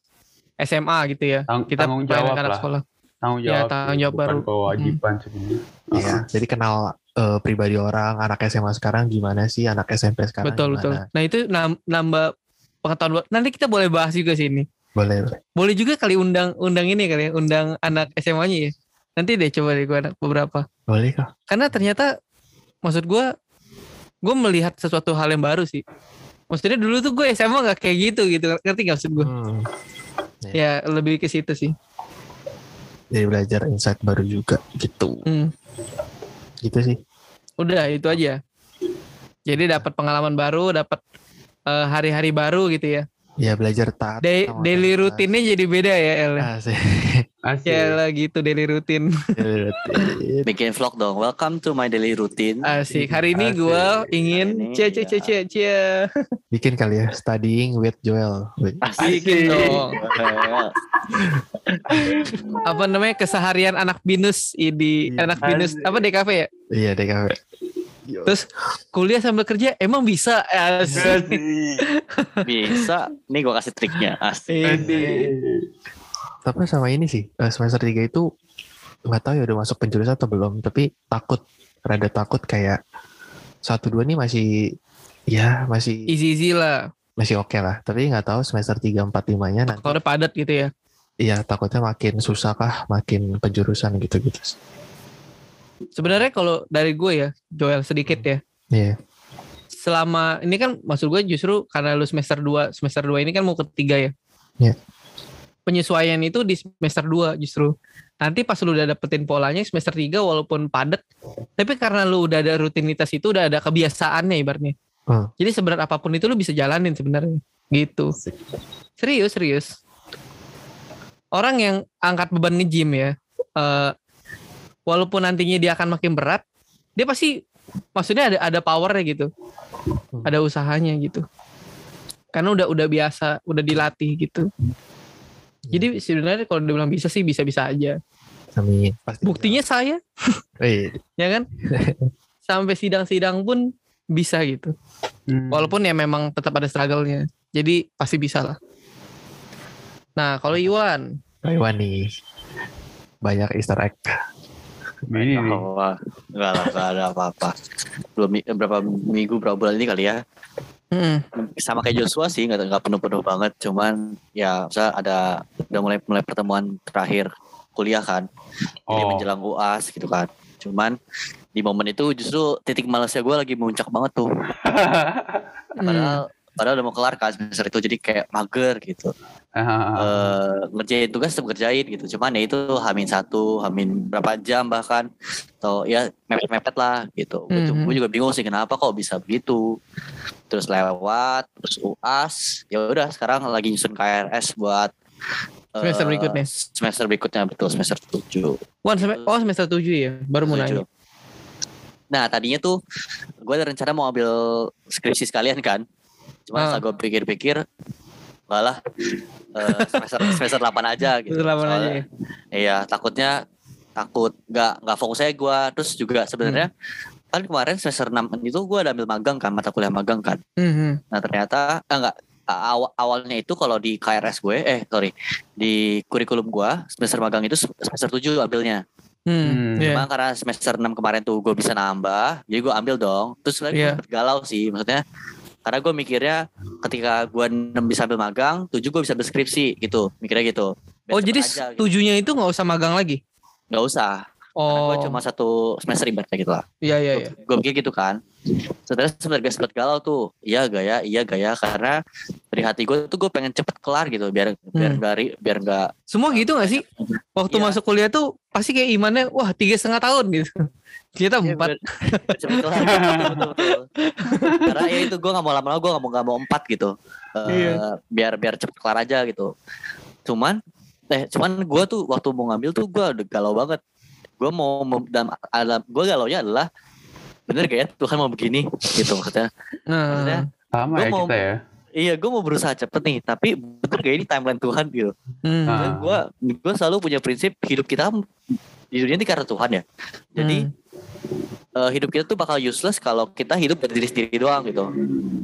SMA gitu ya. Tang- Kita tanggung jawab anak lah. sekolah. Tanggung Ya, jawab. tanggung sih, jawab baru. kewajiban sebenarnya. Iya, jadi kenal eh, pribadi orang anak SMA sekarang gimana sih anak SMP sekarang Betul betul. gimana? Nah itu nam- nambah pengetahuan. Nanti kita boleh bahas juga sih ini. boleh boleh. Boleh juga kali undang undang ini kali ya, undang anak SMA-nya ya. Nanti deh coba deh gue anak beberapa. Boleh kok Karena ternyata maksud gue gue melihat sesuatu hal yang baru sih. Maksudnya dulu tuh gue SMA nggak kayak gitu gitu. Ngerti gak maksud gue? Hmm, Ya lebih ke situ sih. jadi belajar insight baru juga gitu Hmm. gitu sih Udah itu aja. Jadi dapat pengalaman baru, dapat eh, hari-hari baru gitu ya. ya belajar taat Day- daily rutinnya jadi beda ya El. ya? Asik. Asik. Ya lah gitu daily rutin. Bikin vlog dong. Welcome to my daily routine. Asik. Hari ini Asik. gue ingin cie cie cie cie cie. Bikin kali ya studying with Joel. Asik. Bikin dong. Apa namanya keseharian anak binus di Iya. anak binus Asik. apa DKV ya? Iya DKW. Terus kuliah sambil kerja emang bisa asik. Bisa. Nih gue kasih triknya. Asik. Ini. Tapi sama ini sih eh, semester 3 itu nggak tahu ya udah masuk penjurusan atau belum. Tapi takut, rada takut kayak satu dua nih masih ya masih Easy easy lah. masih oke lah. Tapi nggak tahu semester 3 4 5 nya nanti. Kalau udah padat gitu ya. Iya takutnya makin susah kah, makin penjurusan gitu-gitu. Sebenarnya kalau dari gue ya, Joel sedikit ya. Iya. Selama ini kan maksud gue justru karena lu semester 2, semester 2 ini kan mau ketiga ya. Iya. Penyesuaian itu di semester 2 justru. Nanti pas lu udah dapetin polanya semester 3 walaupun padat, tapi karena lu udah ada rutinitas itu udah ada kebiasaannya ibaratnya. Hmm. Jadi seberat apa pun itu lu bisa jalanin sebenarnya. Gitu. Serius, serius. Orang yang angkat beban nge-gym ya, eh, walaupun nantinya dia akan makin berat, dia pasti maksudnya ada ada powernya gitu, Hmm. ada usahanya gitu. Karena udah udah biasa, udah dilatih gitu. Jadi sebenarnya kalau dibilang bisa sih bisa-bisa aja. Amin. Pasti Buktinya saya, bisa. Eh, ya kan? Sampai sidang-sidang pun bisa gitu. Hmm. Walaupun ya memang tetap ada struggle-nya. Jadi pasti bisa lah. Nah, kalau Iwan, Taiwan nih. Banyak easter egg. Nah, ini nih. Wah. Enggak lah, enggak ada apa-apa. Belum berapa minggu, berapa bulan ini kali ya. hmm, Sama kayak Joshua sih, nggak nggak penuh-penuh banget. Cuman ya, misalnya ada udah mulai mulai pertemuan terakhir kuliah kan. Oh. menjelang UAS gitu kan. Cuman di momen itu justru titik malasnya gue lagi muncak banget tuh. Padahal padahal udah mau kelar kan semester itu jadi kayak mager gitu. Eh ngerjain tugas tetap ngerjain gitu. Cuman ya itu hamin satu, hamin berapa jam bahkan atau ya mepet-mepet lah gitu. Gue Mhm. juga bingung sih kenapa kok bisa begitu. Terus lewat, terus UAS, ya udah sekarang lagi nyusun KRS buat Semester berikutnya. Semester berikutnya betul semester 7. Wan oh semester 7 ya, baru nanya. Nah tadinya tuh gue ada rencana mau ambil skripsi sekalian kan. Cuma Ah. setelah gue pikir-pikir, enggak lah eh, semester semester 8 aja gitu. Semester 8 aja Soalnya- ya. Iya takutnya takut nggak nggak fokus aja gue. Terus juga sebenarnya Hmm. kan kemarin semester 6 itu gue ada ambil magang kan mata kuliah magang kan. Mhm. Nah ternyata ah, enggak awal awalnya itu kalau di KRS gue eh sorry di kurikulum gue semester magang itu semester 7 ambilnya. Hmm, Hmm. iya. Cuma karena semester 6 kemarin tuh gue bisa nambah, jadi gue ambil dong. Terus lagi Iya. sempet galau sih, maksudnya karena gue mikirnya ketika gue 6 bisa ambil magang, 7 gue bisa berskripsi gitu, mikirnya gitu. Biar Oh jadi aja, gitu. tujuhnya itu nggak usah magang lagi? nggak usah. Karena Oh, gue cuma satu semester ibaratnya gitu lah. iya iya iya. Gue pikir gitu kan. Sebenarnya sebenarnya gue sempet galau tuh. Iya gaya, iya gaya karena dari hati gue tuh gue pengen cepet kelar gitu biar biar Hmm. nggak ri- biar nggak Semua gitu gak sih? Waktu Iya. masuk kuliah tuh pasti kayak imannya wah tiga setengah tahun gitu. Ternyata Iya, empat. betul, betul, betul. Karena ya itu gue gak mau lama-lama gue gak mau gak mau empat gitu. Eh, Iya. Biar biar cepet kelar aja gitu. Cuman eh cuman gue tuh waktu mau ngambil tuh gue udah galau banget. Gue mau mem- dalam alam gue galau nya adalah bener gak ya Tuhan mau begini gitu maksudnya. Maksudnya, Sama Gua ya mau- kita ya. iya gue mau berusaha cepet nih tapi bener gak ini timeline Tuhan gitu. hmm, gue gue selalu punya prinsip hidup kita di dunia ini karena Tuhan ya. Jadi hmm, eh, hidup kita tuh bakal useless kalau kita hidup buat diri sendiri doang gitu.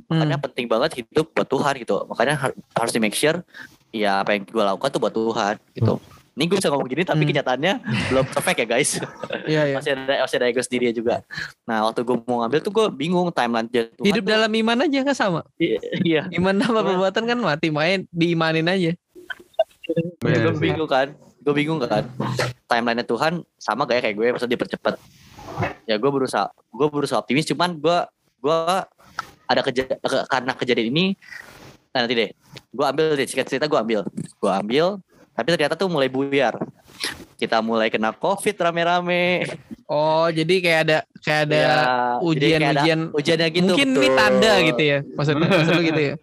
Makanya hmm. penting banget hidup buat Tuhan gitu. Makanya har- harus di make sure ya apa yang gue lakukan tuh buat Tuhan gitu. Ini gue bisa ngomong gini tapi Hmm. kenyataannya belum perfect ya guys. Iya iya. masih ada masih ada ego sendiri juga. Nah waktu gue mau ngambil tuh gue bingung timeline Tuhan. Hidup tuh- dalam iman aja kan sama. iya. Iman sama Cuman- perbuatan kan mati, main diimanin aja. Gue sih. bingung kan. Gue bingung kan. Timeline Tuhan sama kayak kayak gue maksudnya dipercepat. Ya gue berusaha gue berusaha optimis cuman gue gue ada keja ke- karena kejadian ini nah, nanti deh gue ambil deh cerita cerita gue ambil gue ambil tapi ternyata tuh mulai buyar kita mulai kena covid rame-rame Oh, jadi kayak ada kayak ada Ya, jadi kayak ada ujian-ujian. ujiannya gitu Mungkin ini betul. tanda gitu ya. Maksudnya maksud lu gitu ya.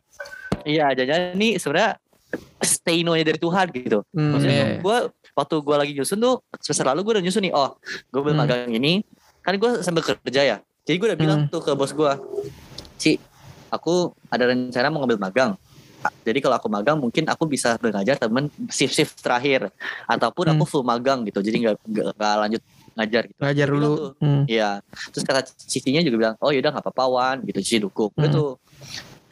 iya jangan ini sebenarnya stay no nya dari Tuhan gitu Hmm, maksudnya iya. gue waktu gue lagi nyusun tuh semester lalu gue udah nyusun nih oh gue ambil Hmm. magang ini kan gue sambil kerja ya jadi gue udah bilang Hmm. tuh ke bos gue Ci aku ada rencana mau ngambil magang jadi kalau aku magang mungkin aku bisa ngajar temen shift shift terakhir ataupun aku Hmm. full magang gitu jadi nggak nggak lanjut ngajar gitu bilang dulu. Hmm. Iya. Terus kata Cici-nya juga bilang, oh yaudah nggak apa-apa Wan, gitu Cici dukung. Hmm. tuh,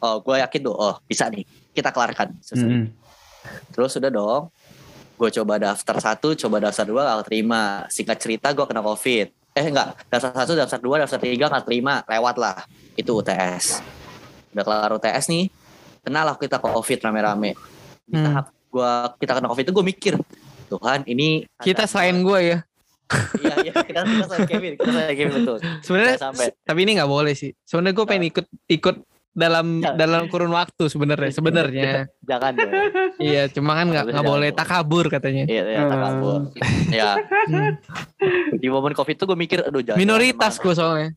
oh gue yakin tuh, oh bisa nih, kita kelarkan. Selesai. Mm-mm. Terus udah dong, gue coba daftar satu, coba daftar dua gak terima. Singkat cerita gue kena covid. Eh enggak, daftar satu, daftar dua, daftar tiga gak terima, lewat lah. Itu UTS. Udah kelar UTS nih, kenal lah kita covid rame-rame. Di Hmm. tahap gua kita kena covid itu gue mikir, Tuhan ini Kita selain gue ya. iya iya kita kita selain Kevin kita selain Kevin betul Sebenarnya tapi ini nggak boleh sih. Sebenarnya gue pengen ikut ikut dalam Jangan. dalam kurun waktu sebenarnya sebenarnya. jangan dong iya, cuma kan nggak nggak boleh takabur katanya. Iya, iya, tak kabur. Ya, Hmm. di momen covid tuh gue mikir, aduh jangan. Minoritas gue soalnya.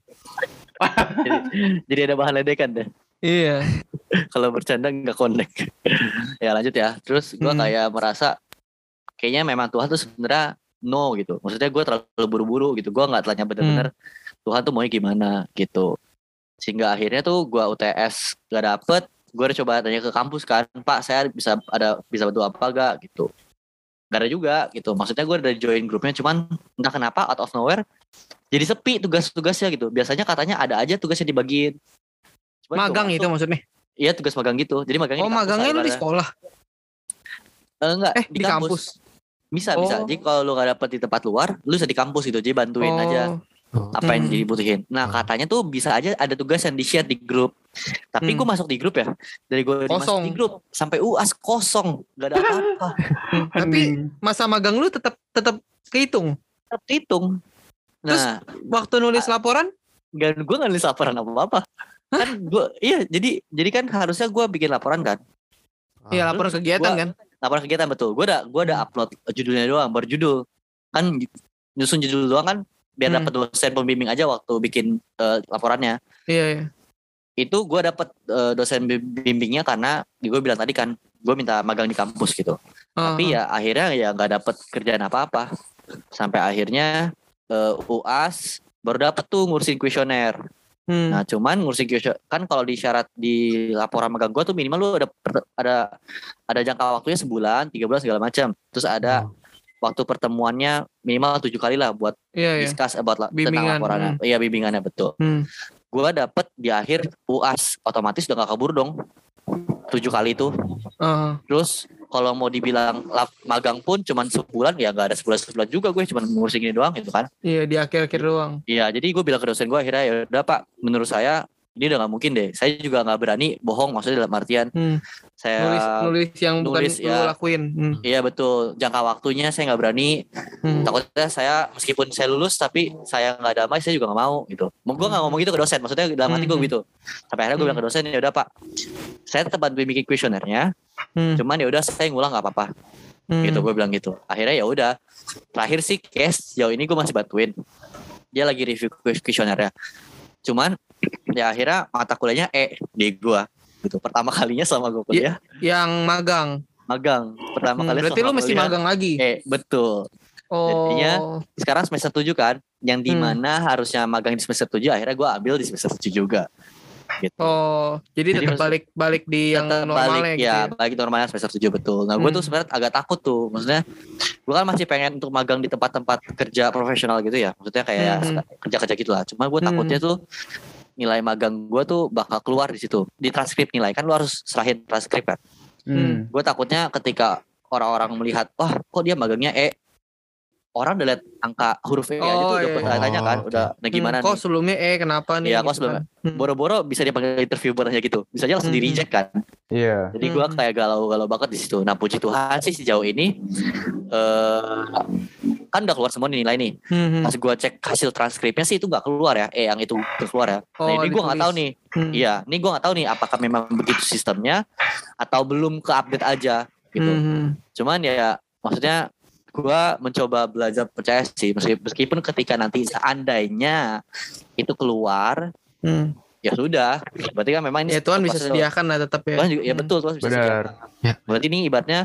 jadi, jadi ada bahan ledekan deh. Iya. Kalau bercanda nggak connect. ya lanjut ya. Terus gue Hmm. kayak merasa kayaknya memang Tuhan tuh sebenarnya no gitu. Maksudnya gue terlalu buru-buru gitu. Gue nggak tanya bener-bener Tuhan tuh maunya gimana gitu. Sehingga akhirnya tuh gue UTS gak dapet. Gue udah coba tanya ke kampus kan, Pak saya bisa ada bisa bantu apa gak gitu. Gak ada juga gitu. Maksudnya gue udah join grupnya, cuman entah kenapa out of nowhere jadi sepi tugas-tugasnya gitu. Biasanya katanya ada aja tugasnya dibagiin. Cuman Magang itu maksudnya. Iya tugas magang gitu. Jadi magangnya Oh di kampus magangnya lu di sekolah. Eh, enggak, Eh di, kampus. Bisa, Oh. bisa. Jadi kalau lu gak dapet di tempat luar, lu bisa di kampus gitu. Jadi bantuin oh. aja Oh. apa yang Hmm. dibutuhin. Nah Hmm. katanya tuh bisa aja ada tugas yang di-share di grup. Tapi Hmm. gue masuk di grup ya. Dari gue masuk Kosong. di grup sampai UAS kosong. Gak ada apa-apa. Tapi masa magang lu tetap tetap kehitung. Tetap hitung. Terus, Nah, Waktu nulis laporan gak, gue gak nulis laporan apa-apa. Kan gue, iya jadi jadi kan harusnya gue bikin laporan kan. Iya laporan Terus kegiatan gua- kan. Laporan kegiatan betul. Gue udah gue udah upload judulnya doang, baru judul. Kan nyusun judul doang kan biar Hmm. dapat dosen pembimbing aja waktu bikin eh, laporannya. Iya iya. itu gue dapet eh, dosen bimbingnya karena gue bilang tadi kan gue minta magang di kampus gitu tapi Uh-huh. ya akhirnya ya nggak dapet kerjaan apa apa sampai akhirnya eh, uas baru dapet tuh ngurusin kuesioner Hmm. nah cuman ngurusin kuesioner kan kalau di syarat di laporan magang gue tuh minimal lu ada ada ada jangka waktunya sebulan tiga bulan segala macam terus ada waktu pertemuannya minimal tujuh kali lah buat Iya iya. discuss about la- tentang Bimbingan, laporannya iya bimbingannya betul. Hmm. gue dapet di akhir uas otomatis udah gak kabur dong. Tujuh kali itu. Uh, terus kalau mau dibilang lap, magang pun cuman sebulan ya gak ada sebulan sebulan juga. Gue cuman ngurusin ini doang gitu kan. Iya di akhir-akhir doang. iya jadi gue bilang ke dosen gue akhirnya ya udah pak. Menurut saya ini udah gak mungkin deh saya juga nggak berani bohong maksudnya dalam artian Hmm. saya Nulis nulis yang bukan nulis, lu ya. lakuin. Hmm. iya betul jangka waktunya saya nggak berani Hmm. takutnya saya meskipun saya lulus tapi saya nggak damai saya juga nggak mau gitu mau gue nggak ngomong gitu ke dosen maksudnya dalam hati gue Hmm. gitu sampai akhirnya gue bilang ke dosen ya udah pak saya tetap bantuin bikin kuesionernya Hmm. cuman ya udah saya ngulang nggak apa-apa Hmm. gitu gue bilang gitu akhirnya ya udah terakhir sih case jauh ini gue masih bantuin dia lagi review kuesionernya cuman ya akhirnya mata kuliahnya E di gue gitu pertama kalinya sama gue kuliah Yang magang. magang pertama Hmm, kali berarti lu mesti magang lagi. E betul Oh. jadinya sekarang semester 7 kan yang Hmm. di mana harusnya magang di semester 7 akhirnya gue ambil di semester 7 juga gitu Oh, jadi Jadi tetap balik balik di yang normalnya balik gitu. ya, ya. balik normalnya semester 7 betul. Nah, gue tuh Hmm. sebenarnya agak takut tuh. Maksudnya gue kan masih pengen untuk magang di tempat-tempat kerja profesional gitu ya. Maksudnya kayak Hmm. kerja-kerja gitu lah. Cuma gue Hmm. takutnya tuh nilai magang gue tuh bakal keluar di situ. Di transkrip nilai kan lu harus serahin transkrip kan. Hmm. Gue takutnya ketika orang-orang melihat, wah kok dia magangnya E, orang udah lihat angka huruf E aja Oh, tuh udah iya. bertanya kan, Oh, udah nah gimana Hmm, kok nih? sebelumnya eh kenapa nih? Iya, kok gitu sebelumnya. kan. Hmm. Boro-boro bisa dipanggil interview buat aja gitu. Bisa aja langsung Hmm. di reject kan. Iya. Jadi gua Hmm. kayak galau-galau banget di situ. Nah puji Tuhan sih sejauh ini eh kan udah keluar semua nih nilai nih. Hmm, hmm. Pas gua cek hasil transkripnya sih itu nggak keluar ya. Eh yang itu keluar ya. Oh, nah ini gua nggak tahu nih. Hmm. Iya, ini gua nggak tahu nih apakah memang begitu sistemnya atau belum ke update aja gitu. Hmm, hmm. Cuman ya maksudnya gua mencoba belajar percaya sih meski- meskipun ketika nanti seandainya itu keluar Hmm. ya sudah berarti kan memang ini Ya Tuhan bisa sediakan lah tetap ya. Tuhan juga ya Hmm. betul Tuhan bisa Benar. sediakan. Berarti ini ibaratnya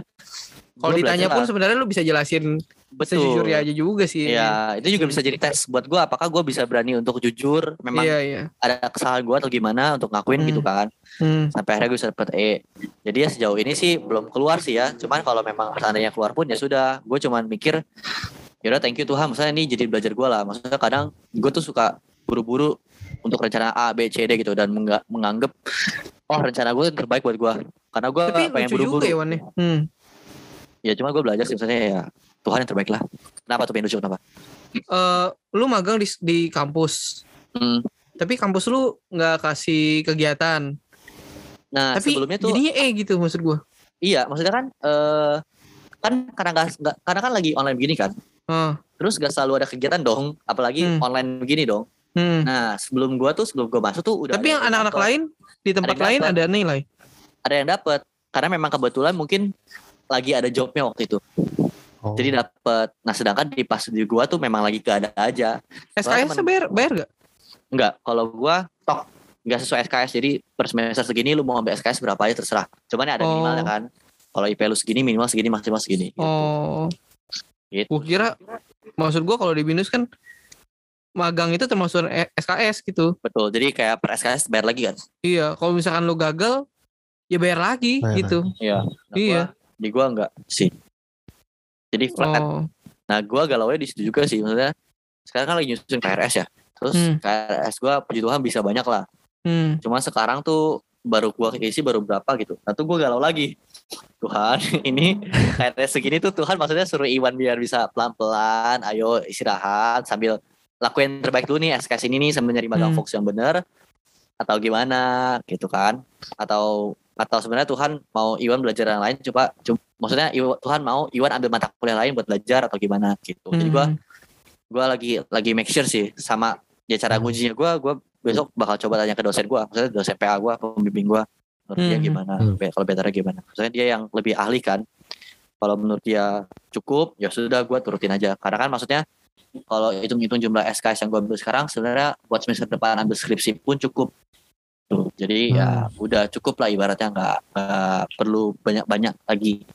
Kalau ditanya pun sebenarnya lu bisa jelasin betul. sejujurnya aja juga sih. Iya, itu juga bisa jadi tes buat gue apakah gue bisa berani untuk jujur memang Iya, iya. ada kesalahan gue atau gimana untuk ngakuin Hmm. gitu kan. Hmm. Sampai akhirnya gue bisa dapet E. Jadi ya sejauh ini sih belum keluar sih ya. Cuman kalau memang seandainya keluar pun ya sudah. Gue cuman mikir yaudah thank you Tuhan. Misalnya ini jadi belajar gue lah. Maksudnya kadang gue tuh suka buru-buru untuk rencana A, B, C, D gitu dan menganggap oh rencana gue terbaik buat gue. Karena gue Tapi pengen buru-buru. ya Wan ya. Hmm. Ya cuma gue belajar sih misalnya ya Tuhan yang terbaik lah. Kenapa tuh lucu kenapa? Eh, lu magang di di kampus. Hmm. Tapi kampus lu nggak kasih kegiatan. Nah Tapi sebelumnya tuh jadinya eh gitu maksud gua. iya maksudnya kan eh kan karena nggak karena kan lagi online begini kan. Oh. Terus gak selalu ada kegiatan dong, apalagi Hmm. online begini dong. Hmm. Nah sebelum gua tuh sebelum gua masuk tuh udah. Tapi ada yang anak-anak lain di tempat yang lain dapet. ada nilai. ada yang dapat karena memang kebetulan mungkin lagi ada jobnya waktu itu. Oh. Jadi dapat. Nah sedangkan di pas di gua tuh memang lagi gak ada aja. SKS temen- bayar bayar gak? Enggak, kalau gua tok nggak sesuai SKS. Jadi per semester segini lu mau ambil SKS berapa aja terserah. Cuman ya ada Oh. minimalnya kan. Kalau IP lu segini minimal segini maksimal segini. gitu. Oh. Gitu. Gua kira maksud gua kalau di BINUS kan magang itu termasuk E- SKS gitu. Betul. Jadi kayak per SKS bayar lagi kan. Iya, kalau misalkan lu gagal ya bayar lagi Bayar gitu. Iya. Nah, Iya. gua- di gua enggak sih. Jadi flat Oh. Nah, gua galaunya di situ juga sih. Maksudnya sekarang kan lagi nyusun KRS ya. Terus Hmm. KRS gua puji Tuhan bisa banyak lah. Hmm. Cuma sekarang tuh baru gua isi baru berapa gitu. Nah, tuh gua galau lagi. Tuhan, ini KRS segini tuh Tuhan maksudnya suruh Iwan biar bisa pelan-pelan, ayo istirahat sambil lakuin terbaik dulu nih SKS ini nih sambil nyari magang Hmm. fokus yang bener atau gimana gitu kan. Atau atau sebenarnya Tuhan mau Iwan belajar yang lain coba, coba maksudnya Tuhan mau Iwan ambil mata kuliah lain buat belajar atau gimana gitu. Jadi gua Hmm. gue lagi lagi make sure sih sama ya cara Hmm. ngujinya gue gue besok bakal coba tanya ke dosen gue maksudnya dosen PA gue pembimbing gue menurut dia Hmm. gimana Hmm. Kalau betternya gimana maksudnya dia yang lebih ahli kan kalau menurut dia cukup ya sudah gue turutin aja karena kan maksudnya kalau hitung hitung jumlah SKS yang gue ambil sekarang sebenarnya buat semester depan ambil skripsi pun cukup tuh jadi ya udah cukup lah ibaratnya nggak perlu banyak banyak lagi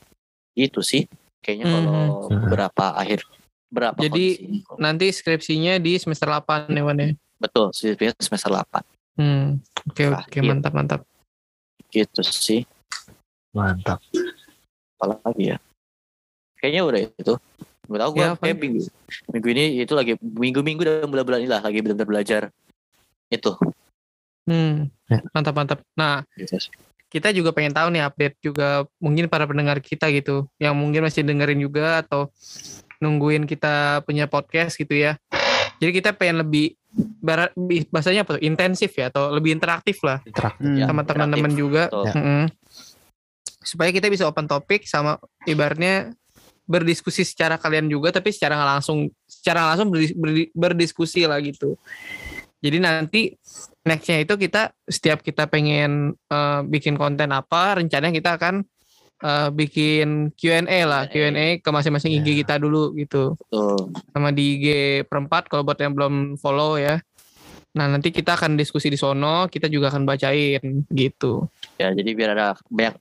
itu sih kayaknya kalau Hmm. beberapa akhir berapa Jadi, kondisi. Nanti skripsinya di semester 8 ya Wan ya. Betul, skripsinya semester 8 Hmm. Oke oke Terakhir. mantap mantap. gitu sih. Mantap. Apalagi ya? Kayaknya udah itu. Gak tau gue Ya, kayak minggu, minggu ini itu lagi minggu-minggu dan bulan-bulan ini lah lagi benar-benar belajar itu. Hmm. Ya. Mantap mantap. Nah, Gitu sih. Kita juga pengen tahu nih update juga mungkin para pendengar kita gitu yang mungkin masih dengerin juga atau nungguin kita punya podcast gitu ya. Jadi kita pengen lebih bahasanya apa tuh? intensif ya atau lebih interaktif lah Interaktif. Ya, sama teman-teman juga. Ya. Supaya kita bisa open topik sama ibaratnya berdiskusi secara kalian juga tapi secara langsung secara langsung berdi- berdi- berdiskusi lah gitu. Jadi nanti nextnya itu kita setiap kita pengen eh, bikin konten apa rencananya kita akan eh, bikin Q&A lah Q&A. Ke masing-masing IG Ya. kita dulu gitu Betul. sama di IG perempat kalau buat yang belum follow ya. Nah nanti kita akan diskusi di sono kita juga akan bacain gitu. Ya jadi biar ada banyak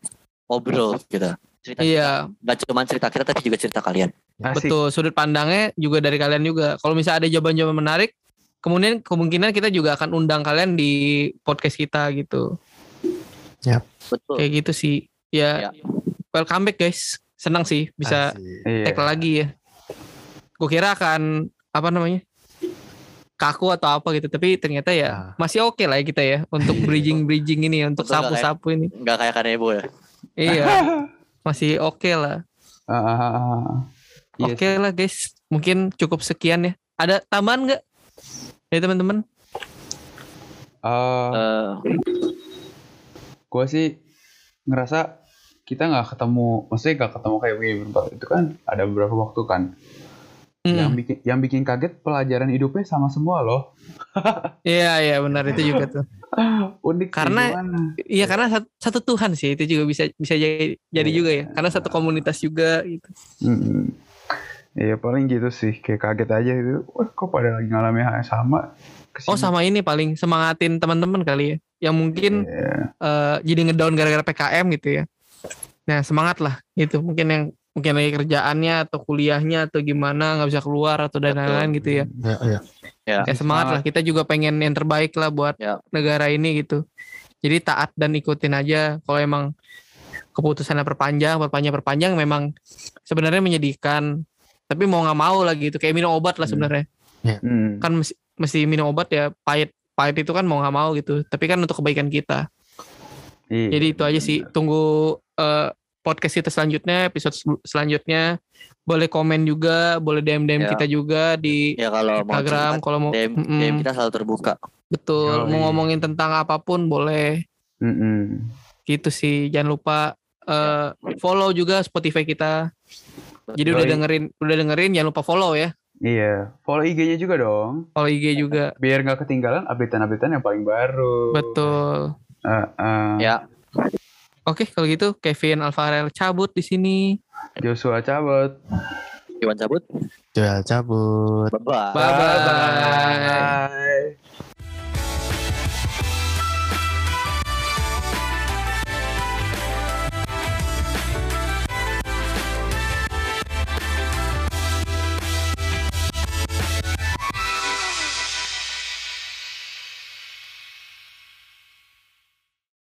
ngobrol gitu. Cerita Iya Gak cuma cerita kita tapi juga cerita kalian. Asik. betul sudut pandangnya juga dari kalian juga. Kalau misalnya ada jawaban-jawaban menarik, kemudian kemungkinan kita juga akan undang kalian di podcast kita gitu. Betul. Kayak gitu sih. Ya, Ya. welcome back guys. Senang sih bisa Asik. Iya. tag lagi ya. Gue kira akan apa namanya? kaku atau apa gitu, tapi ternyata ya Ah. masih oke lah ya kita ya untuk bridging-bridging ini, untuk Betul, nggak sapu-sapu ini. Gak kayak Kanebo ya. Iya, masih oke lah. Ah, ah, ah, ah. Iya Oke lah guys, mungkin cukup sekian ya. Ada tambahan nggak? Ya teman-teman. Eh, Eh, gue sih ngerasa kita nggak ketemu, maksudnya nggak ketemu kayak begini berempat itu kan ada beberapa waktu kan. Yang Hmm. bikin yang bikin kaget pelajaran hidupnya sama semua loh. Iya iya benar itu juga tuh. Unik Karena-? Iya karena satu, satu Tuhan sih itu juga bisa bisa jadi, jadi Iya. juga ya. Karena satu komunitas juga gitu. Mm-mm. Iya paling gitu sih kayak kaget aja itu. Wah kok pada lagi ngalamin hal yang sama. Ke sini. Oh sama ini paling semangatin teman-teman kali ya. Yang mungkin Iya. eh, jadi ngedown gara-gara PKM gitu ya. Nah semangat lah gitu. Mungkin yang mungkin lagi kerjaannya atau kuliahnya atau gimana nggak bisa keluar atau dan lain-lain gitu ya. Ya, ya. Ya. Ya semangat lah kita juga pengen yang terbaik lah buat Ya. negara ini gitu. Jadi taat dan ikutin aja kalau emang keputusannya perpanjang, perpanjang, perpanjang memang sebenarnya menyedihkan. Tapi mau nggak mau lah gitu kayak minum obat lah Hmm. sebenarnya. Hmm. Kan mesti, mesti minum obat ya pahit pahit itu kan mau nggak mau gitu. Tapi kan untuk kebaikan kita. Iya. Jadi itu aja sih. Tunggu eh, podcast kita selanjutnya, episode sel- selanjutnya. Boleh komen juga, boleh DM DM Ya. kita juga di Ya kalau mau Instagram curhat, kalau mau DM, Mm-mm. DM kita selalu terbuka. betul Yoi. mau ngomongin tentang apa pun boleh Mm-mm. gitu sih. Jangan lupa eh, follow juga Spotify kita. Jadi udah dengerin, udah dengerin jangan lupa follow ya. Iya. Follow IG-nya juga dong. Follow IG juga. Biar nggak ketinggalan updatean-updatean yang paling baru. Betul. Uh, uh, Ya, Oke, kalau gitu Kevin Alvarez cabut di sini. Joshua cabut. Iwan cabut. Joel cabut. Bye-bye. Bye bye. Bye.